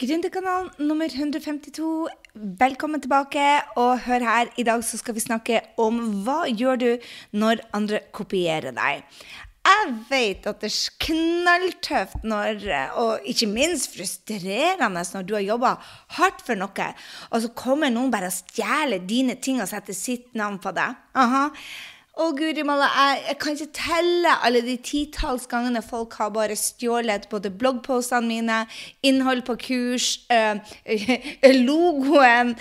Gründerkanalen nummer 152. Velkommen tilbake. Og hør her, i dag så skal vi snakke om hva gjør du når andre kopierer deg. Jeg vet at det er knalltøft når, og ikke minst frustrerende når du har jobba hardt for noe, og så kommer noen bare og stjeler dine ting og setter sitt navn på det. Aha. Å, guri malla, jeg, jeg, kan ikke telle alle de titalls gangene folk har bare stjålet både bloggpostene mine, innhold på kurs, øh, logoen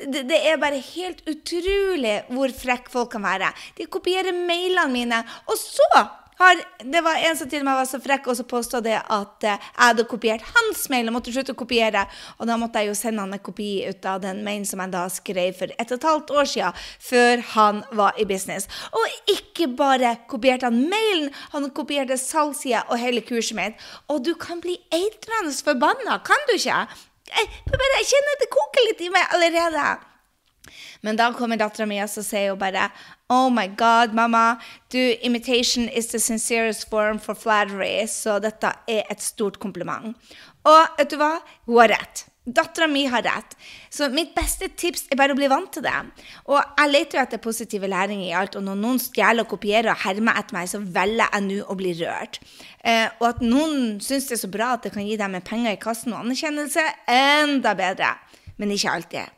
det, det, er bare helt utrolig hvor frekk folk kan være. De kopierer mailene mine, og så har, det var en som til og med var så frekk og så påstod det at eh, jeg hadde kopiert hans mail og måtte slutte å kopiere. Og da måtte jeg jo sende han en kopi ut av den mailen som jeg da skrev for et og et halvt år siden, før han var i business. Og ikke bare kopierte han mailen, han kopierte salgssida og hele kurset mitt. Og du kan bli eitrende forbanna, kan du ikke? Jeg, jeg kjenner det koker litt i meg allerede. Men da kommer dattera mi og sier jo bare Oh my God, mamma. Du, imitation is the sincerest form for flattery. Så dette er et stort kompliment. Og vet du hva? Hun har rett. Dattera mi har rett. Så mitt beste tips er bare å bli vant til det. Og jeg leter jo etter positive læring i alt, og når noen stjeler og kopierer og hermer etter meg, så velger jeg nå å bli rørt. Eh, og at noen syns det er så bra at det kan gi dem penger i kassen og anerkjennelse, enda bedre. Men ikke alltid.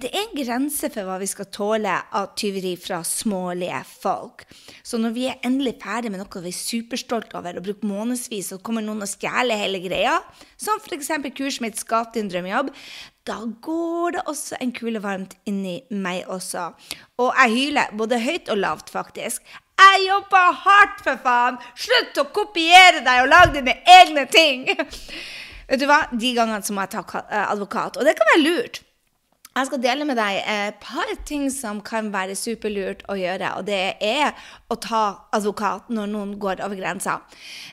Det er en grense for hva vi skal tåle av tyveri fra smålige folk. Så når vi er endelig ferdig med noe vi er superstolte over og bruker månedsvis, og kommer noen og stjeler hele greia, som f.eks. kurset mitt Skap din drømmejobb, da går det også en kule varmt inni meg også. Og jeg hyler både høyt og lavt, faktisk. Jeg jobber hardt, for faen! Slutt å kopiere deg og lage dine egne ting! Vet du hva? De gangene så må jeg ta advokat. Og det kan være lurt. Jeg skal dele med deg et par ting som kan være superlurt å gjøre. Og det er å ta advokat når noen går over grensa.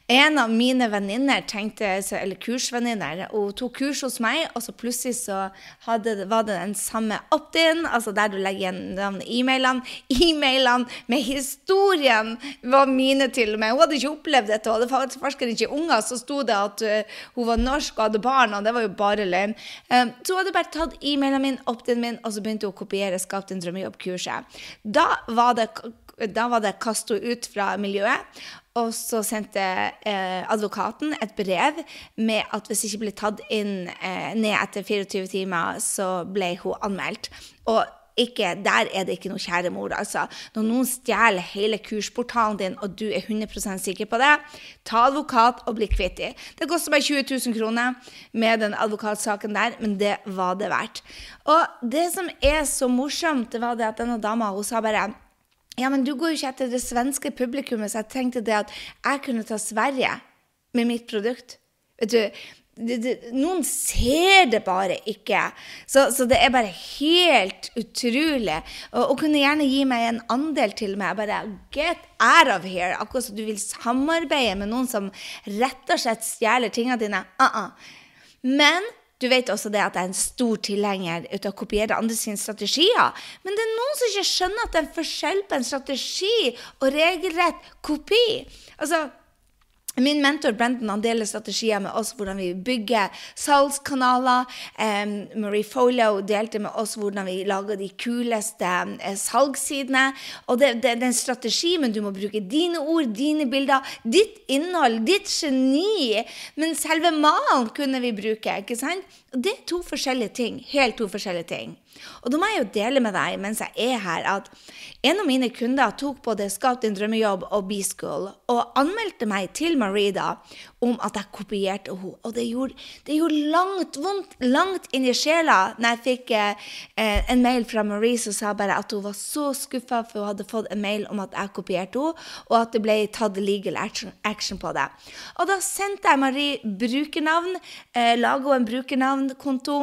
En av mine venninner eller kursvenninner, tok kurs hos meg, og så plutselig så hadde, var det den samme opt-in, altså der du legger igjen e-mailene. E-mailene med historien var mine til og med. Hun hadde ikke opplevd dette, hun hadde faktisk ikke unger. Så sto det at uh, hun var norsk og hadde barn, og det var jo bare løgn. Um, så hun hadde bare tatt e-mailene mine opt-in min, og så begynte hun å kopiere Skap din drømmejobb-kurset. Da var det da var det kast ut fra miljøet. Og så sendte eh, advokaten et brev med at hvis det ikke ble tatt inn eh, ned etter 24 timer, så ble hun anmeldt. Og ikke, der er det ikke noe kjære mor. Altså. Når noen stjeler hele kursportalen din, og du er 100% sikker på det, ta advokat og bli kvitt dem. Det koster meg 20 000 kroner med den advokatsaken der, men det var det verdt. Og det som er så morsomt, det var det at denne dama hun sa bare ja, men du går jo ikke etter det svenske publikummet, så jeg tenkte det at jeg kunne ta Sverige med mitt produkt. Vet du, det, det, noen ser det bare ikke. Så, så, det er bare helt utrolig. Og, og, kunne gjerne gi meg en andel til meg. Bare get out of here. Akkurat som du vil samarbeide med noen som rett og slett stjeler tingene dine. Uh -uh. Men du vet også det at jeg er en stor tilhenger av å kopiere andre sine strategier. Men det er noen som ikke skjønner at det er en forskjell på en strategi og regelrett kopi. Altså, Min mentor Brendan han deler strategier med oss hvordan vi bygger salgskanaler. Um, Marie Folio delte med oss hvordan vi lager de kuleste uh, salgssidene. Og det, det, det, er en strategi, men du må bruke dine ord, dine bilder, ditt innhold, ditt geni. Men selve malen kunne vi bruke. ikke sant? Det er to forskjellige ting. Helt to forskjellige ting. Og da må jeg jo dele med deg mens jeg er her, at en av mine kunder tok både Skap din drømmejobb og B-School og anmeldte meg til Marida om at jeg kopierte henne. Og det gjorde, det gjorde, langt vondt, langt inn i sjela når jeg fikk eh, en mail fra Marie som sa bare at hun var så skuffa for hun hadde fått en mail om at jeg kopierte henne, og at det ble tatt legal action, action på det. Og da sendte jeg Marie brukernavn, eh, laga en brukernavnkonto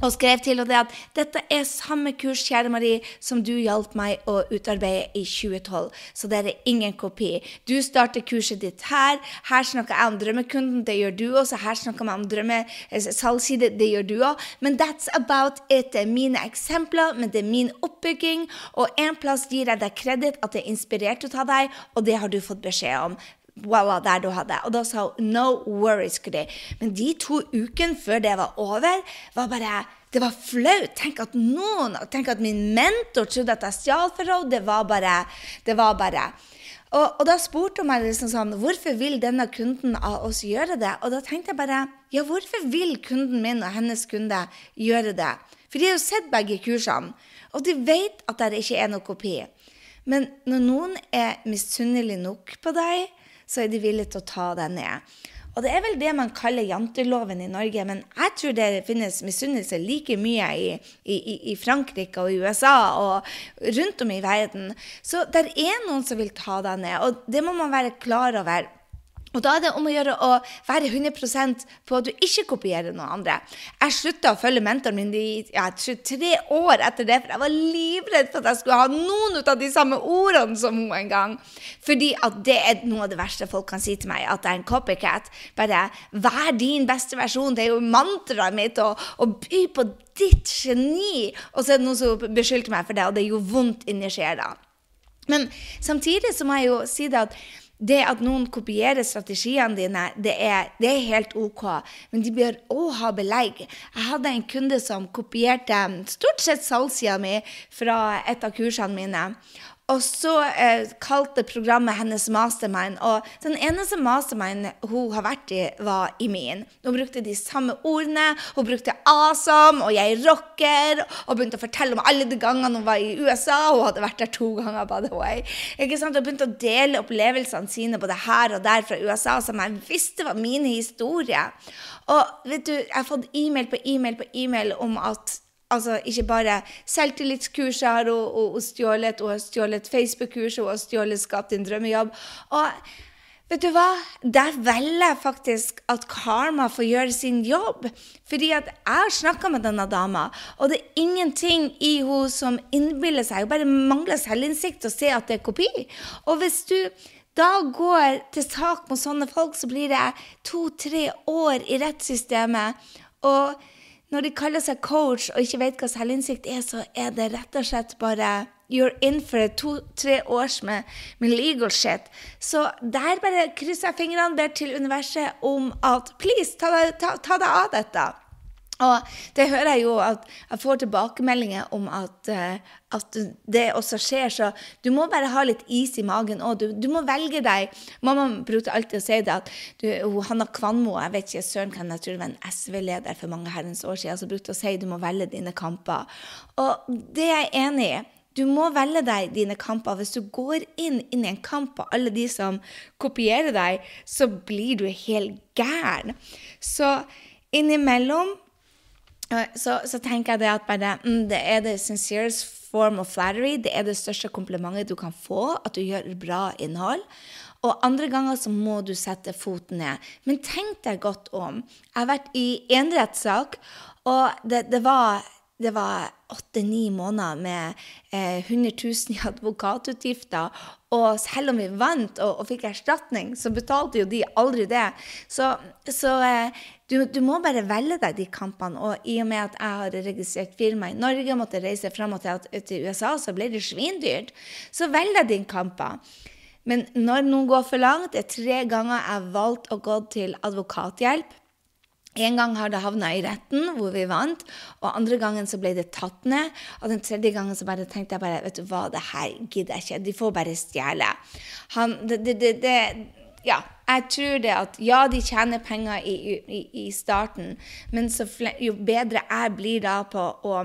og skrev til henne at dette er samme kurs, kjære Marie, som du hjalp meg å utarbeide i 2012. Så det er ingen kopi. Du starter kurset ditt her. Her snakker jeg om drømmekunden, det gjør du også. Her snakker vi om drømmesalgsside, eh, det gjør du òg. Men that's about it. Det er mine eksempler, men det er min oppbygging. Og en plass gir jeg deg kreditt at det er inspirert ut av deg, og det har du fått beskjed om. Voilà, der du hadde. Og da sa hun no worries, Gry. Men de to ukene før det var over, var bare det var flaut. Tenk at noen, tenk at min mentor trodde at jeg stjal fra henne. Det var bare, det var bare. Og, og, da spurte hun meg liksom sånn Hvorfor vil denne kunden av oss gjøre det? Og da tenkte jeg bare Ja, hvorfor vil kunden min og hennes kunde gjøre det? For de har jo sett begge kursene, og de vet at det ikke er noe kopi. Men når noen er misunnelig nok på deg, så er de villige til å ta deg ned. Og det er vel det man kaller janteloven i Norge, men jeg tror det finnes misunnelse like mye i, i, i, Frankrike og i USA og rundt om i verden. Så det er noen som vil ta deg ned, og det må man være klar over. Og da er det om å gjøre å være 100% på at du ikke kopierer noen andre. Jeg slutta å følge mentoren min i ja, tre år etter det, for jeg var livredd for at jeg skulle ha noen av de samme ordene som hun en gang. Fordi at det er noe av det verste folk kan si til meg, at jeg er en copycat. Bare vær din beste versjon. Det er jo mantraet mitt å, å by på ditt geni. Og så er det noen som beskyldte meg for det, og det jo vondt inni sjela. Men samtidig så må jeg jo si det at det at noen kopierer strategiene dine, det er, det er helt OK, men de bør òg ha belegg. Jeg hadde en kunde som kopierte stort sett salgssida mi fra et av kursene mine. Og så eh, kalte programmet hennes mastermind. Og den eneste mastermind hun har vært i, var i min. Hun brukte de samme ordene. Hun brukte 'awesome' og 'jeg rocker'. Og begynte å fortelle om alle de gangene hun var i USA. Hun hadde vært der to ganger, by the way. Ikke sant? Hun begynte å dele opplevelsene sine både her og der fra USA, som jeg visste var mine historier. Og vet du, jeg har fått e-mail på e-mail på e-mail om at Altså ikke bare selvtillitskurser og, hun, hun stjålet, og stjålet Facebook-kurs og stjålet Skap din drømmejobb. Og vet du hva? Der velger jeg faktisk at karma får gjøre sin jobb. Fordi at jeg har snakka med denne dama, og det er ingenting i henne som innbiller seg. Hun bare mangler selvinnsikt og ser at det er kopi. Og hvis du da går til sak mot sånne folk, så blir det to-tre år i rettssystemet. Og når de kaller seg coach og ikke vet hva selvinnsikt er, så er det rett og slett bare You're in for to-tre års med, med, legal shit. Så der bare krysser jeg fingrene, ber til universet om at please, ta, deg av dette. Og det hører jeg jo at jeg får tilbakemeldinger om at, uh, at, det også skjer. Så du må bare ha litt is i magen òg. Du, du, må velge deg. Mamma brukte alltid å si det at du, Hanna Kvanmo, jeg vet ikke søren kan jeg tror det var en SV-leder for mange herrens år siden, som brukte å si du må velge dine kamper. Og det er jeg enig i. Du må velge deg dine kamper. Hvis du går inn, inn i en kamp på alle de som kopierer deg, så blir du helt gæren. Så innimellom så, så, tenker jeg det at bare, mm, det er det sincerest form of flattery. Det er det største komplimentet du kan få, at du gjør bra innhold. Og andre ganger så må du sette foten ned. Men tenk deg godt om. Jeg har vært i en rettssak, og det, det var det var åtte-ni måneder med eh, 100 000 i advokatutgifter. Og selv om vi vant og, og, fikk erstatning, så betalte jo de aldri det. Så, så eh, du, du, må bare velge deg de kampene. Og i og med at jeg har registrert firma i Norge, og måtte reise fram og til, til USA, så ble det svindyrt. Så velg deg dine kamper. Men når noen går for langt, det er tre ganger jeg har valgt å gå til advokathjelp. En gang har det havna i retten, hvor vi vant, og andre gangen så ble det tatt ned. Og den tredje gangen så bare tenkte jeg bare vet du hva, det her gidder jeg ikke. De får bare stjele. Han, det, det, det, det ja, jeg tror det at ja, de tjener penger i, i, i starten, men jo bedre jeg blir da på å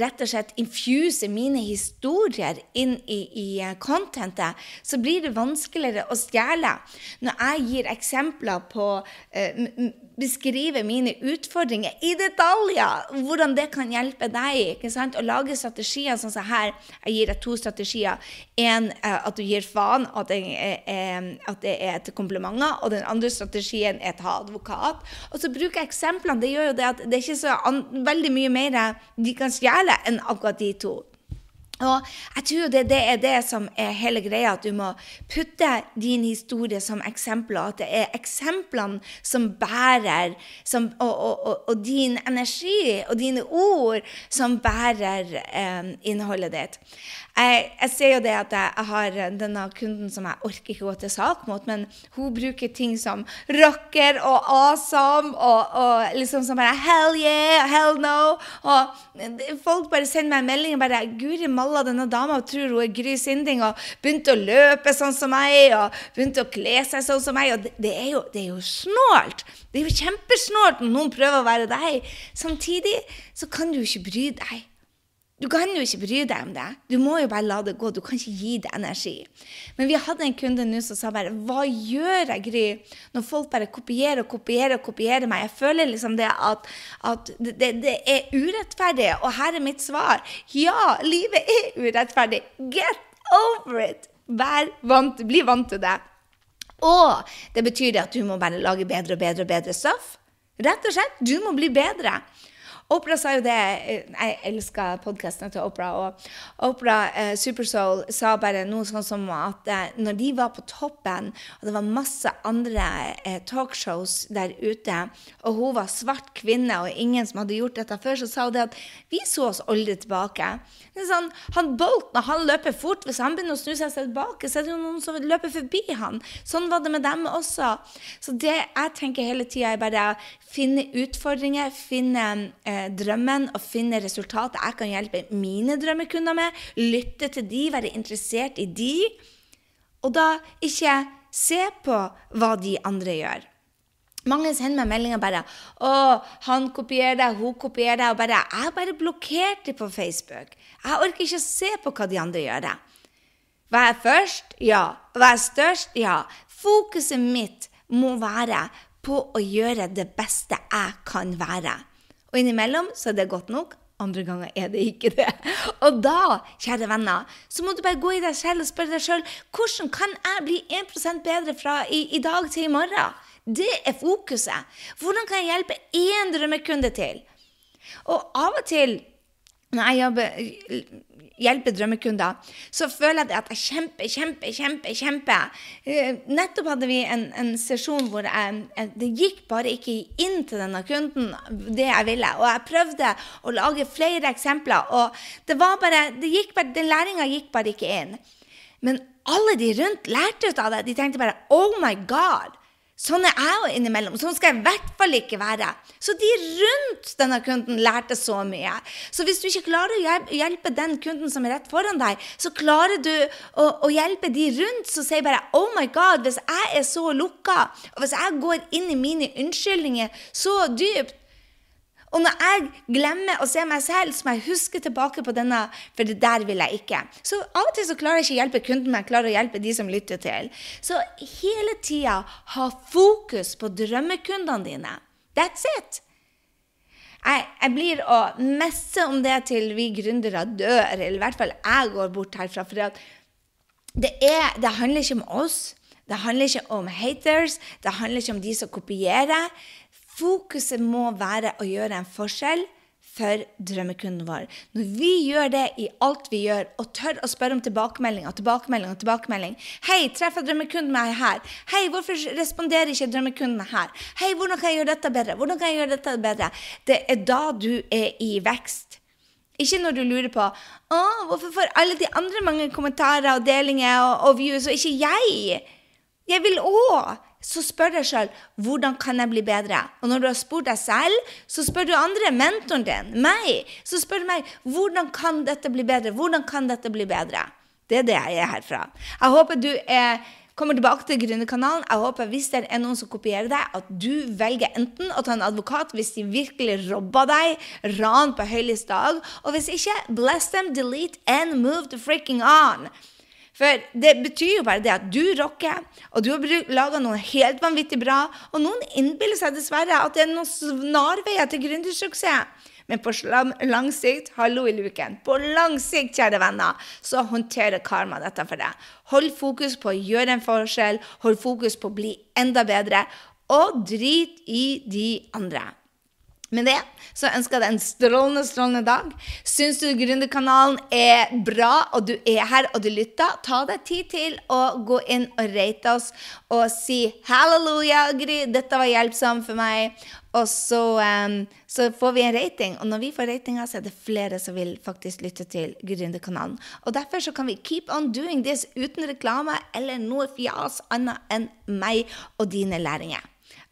rett og slett infuse mine historier inn i, i eh, contentet, så blir det vanskeligere å stjele. Når jeg gir eksempler på uh, beskrive mine utfordringer i detaljer, hvordan det kan hjelpe deg. ikke sant? Å lage strategier sånn som her. Jeg gir deg to strategier. En uh, at du gir faen, at det, er, at det er til komplimenter. Og den andre strategien er ha advokat. Og så bruker jeg eksemplene. Det gjør jo det at det er ikke så veldig mye mer de kan stjele enn akkurat de to. Og jeg tror det, det, er det som er hele greia, at du må putte din historie som eksempler. At det er eksemplene som bærer, som, og, og, og, og, din energi og dine ord som bærer eh, innholdet ditt. Jeg, jeg, ser jo det at jeg, har denne kunden som jeg orker ikke gå til sak mot, men hun bruker ting som rocker og awesome og, og liksom som bare hell yeah, hell no. Og folk bare sender meg en melding og bare Guri malla, denne dama tror hun er Gry Sinding og begynte å løpe sånn som meg og begynte å kle seg sånn som meg. Og det, det, er, jo, det er jo snålt. Det er jo kjempesnålt når noen prøver å være deg. Samtidig så kan du jo ikke bry deg. Du kan jo ikke bry deg om det. Du må jo bare la det gå. Du kan ikke gi det energi. Men vi hadde en kunde nå som sa bare Hva gjør jeg, Gry, når folk bare kopierer og kopierer og kopierer meg? Jeg føler liksom det at, at det, det, er urettferdig. Og her er mitt svar. Ja, livet er urettferdig. Get over it! Vær vant, bli vant til det. Og det betyr at du må bare lage bedre og bedre og bedre stoff. Rett og slett. Du må bli bedre. Opera sa jo det eh, Jeg elsker podkastene til Opera. Og Opera eh, Supersoul sa bare noe sånn som at eh, når de var på toppen, og det var masse andre eh, talkshows der ute, og hun var svart kvinne, og ingen som hadde gjort dette før, så sa hun det at vi så oss aldri tilbake. Det er Sånn, han Bolt, han løper fort, hvis han begynner å snu seg tilbake, så er det jo noen som løper forbi han. Sånn var det med dem også. Så det jeg tenker hele tida, er bare å finne utfordringer, finne eh, drømmen og finne resultatet jeg kan hjelpe mine drømmekunder med. Lytte til de, være interessert i de. Og da ikke se på hva de andre gjør. Mange sender meg meldinger bare 'Å, han kopierer deg, hun kopierer deg.' Og bare 'Jeg bare blokkerte på Facebook. Jeg orker ikke å se på hva de andre gjør.' Var jeg først? Ja. Var jeg størst? Ja. Fokuset mitt må være på å gjøre det beste jeg kan være. Og innimellom så er det godt nok. Andre ganger er det ikke det. Og da, kjære venner, så må du bare gå i deg selv og spørre deg sjøl hvordan kan jeg bli 1 bedre fra i, i, dag til i morgen? Det er fokuset. Hvordan kan jeg hjelpe én drømmekunde til? Og av og til når jeg jobber hjelpe drømmekunder, så føler jeg at jeg kjemper, kjemper, kjemper. kjemper. Uh, nettopp hadde vi en, en sesjon hvor jeg, det gikk bare ikke inn til denne kunden det jeg ville. Og jeg prøvde å lage flere eksempler, og det var bare, det gikk bare, den læringa gikk bare ikke inn. Men alle de rundt lærte ut av det. De tenkte bare Oh my God! Sånn er jeg jo innimellom. Sånn skal jeg i hvert fall ikke være. Så de rundt denne kunden lærte så mye. Så hvis du ikke klarer å hjelpe den kunden som er rett foran deg, så klarer du å, å hjelpe de rundt som sier bare Oh my God, hvis jeg er så lukka, og hvis jeg går inn i mine unnskyldninger så dypt, og når jeg glemmer å se meg selv, så må jeg huske tilbake på denne, for det der vil jeg ikke. Så av og til så klarer jeg ikke å hjelpe kunden, men jeg klarer å hjelpe de som lytter til. Så hele tida ha fokus på drømmekundene dine. That's it. Jeg, jeg, blir å messe om det til vi gründere dør, eller i hvert fall jeg går bort herfra. For det, er, det handler ikke om oss. Det handler ikke om haters, det handler ikke om de som kopierer. Fokuset må være å gjøre en forskjell for drømmekunden vår. Når vi gjør det i alt vi gjør, og tør å spørre om tilbakemelding og tilbakemelding og tilbakemelding 'Hei, treffer drømmekunden meg her?' 'Hei, hvorfor responderer ikke drømmekunden her?' 'Hei, hvordan kan jeg gjøre dette bedre?' Hvordan kan jeg gjøre dette bedre? Det er da du er i vekst. Ikke når du lurer på 'Å, hvorfor får alle de andre mange kommentarer og delinger og, og views, og ikke jeg?' Jeg vil òg så spør deg sjøl hvordan kan jeg bli bedre. Og når du har spurt deg selv, så spør du andre, mentoren din, meg. Så spør du meg hvordan kan dette bli bedre. Hvordan kan dette bli bedre? Det er det jeg er herfra. Jeg håper du er, kommer tilbake til Gründerkanalen. Jeg håper hvis det er noen som kopierer deg, at du velger enten å ta en advokat hvis de virkelig robber deg, ran på høylys dag, og hvis ikke, bless them, delete and move the freaking on. For det betyr jo bare det at du rocker, og du har laga noe helt vanvittig bra. Og noen innbiller seg dessverre at det er noen snarveier til gründersuksess. Men på lang sikt, hallo i luken, på lang sikt, kjære venner, så håndterer karma dette for deg. Hold fokus på å gjøre en forskjell, hold fokus på å bli enda bedre, og drit i de andre. Med det så ønsker jeg deg en strålende strålende dag. Syns du Gründerkanalen er bra, og du er her og du lytter, ta deg tid til å gå inn og rate oss og si 'halleluja, Gry, dette var hjelpsomt for meg'. Og så, um, så, får vi en rating, og når vi får ratinga, så er det flere som vil faktisk lytte til Gründerkanalen. Og derfor så kan vi keep on doing this uten reklame eller noe fjas annet enn meg og dine læringer.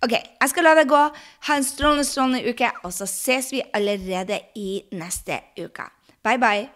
Ok, jeg skal la deg gå. Ha en strålende, strålende uke, og så ses vi allerede i neste uke. Bye, bye.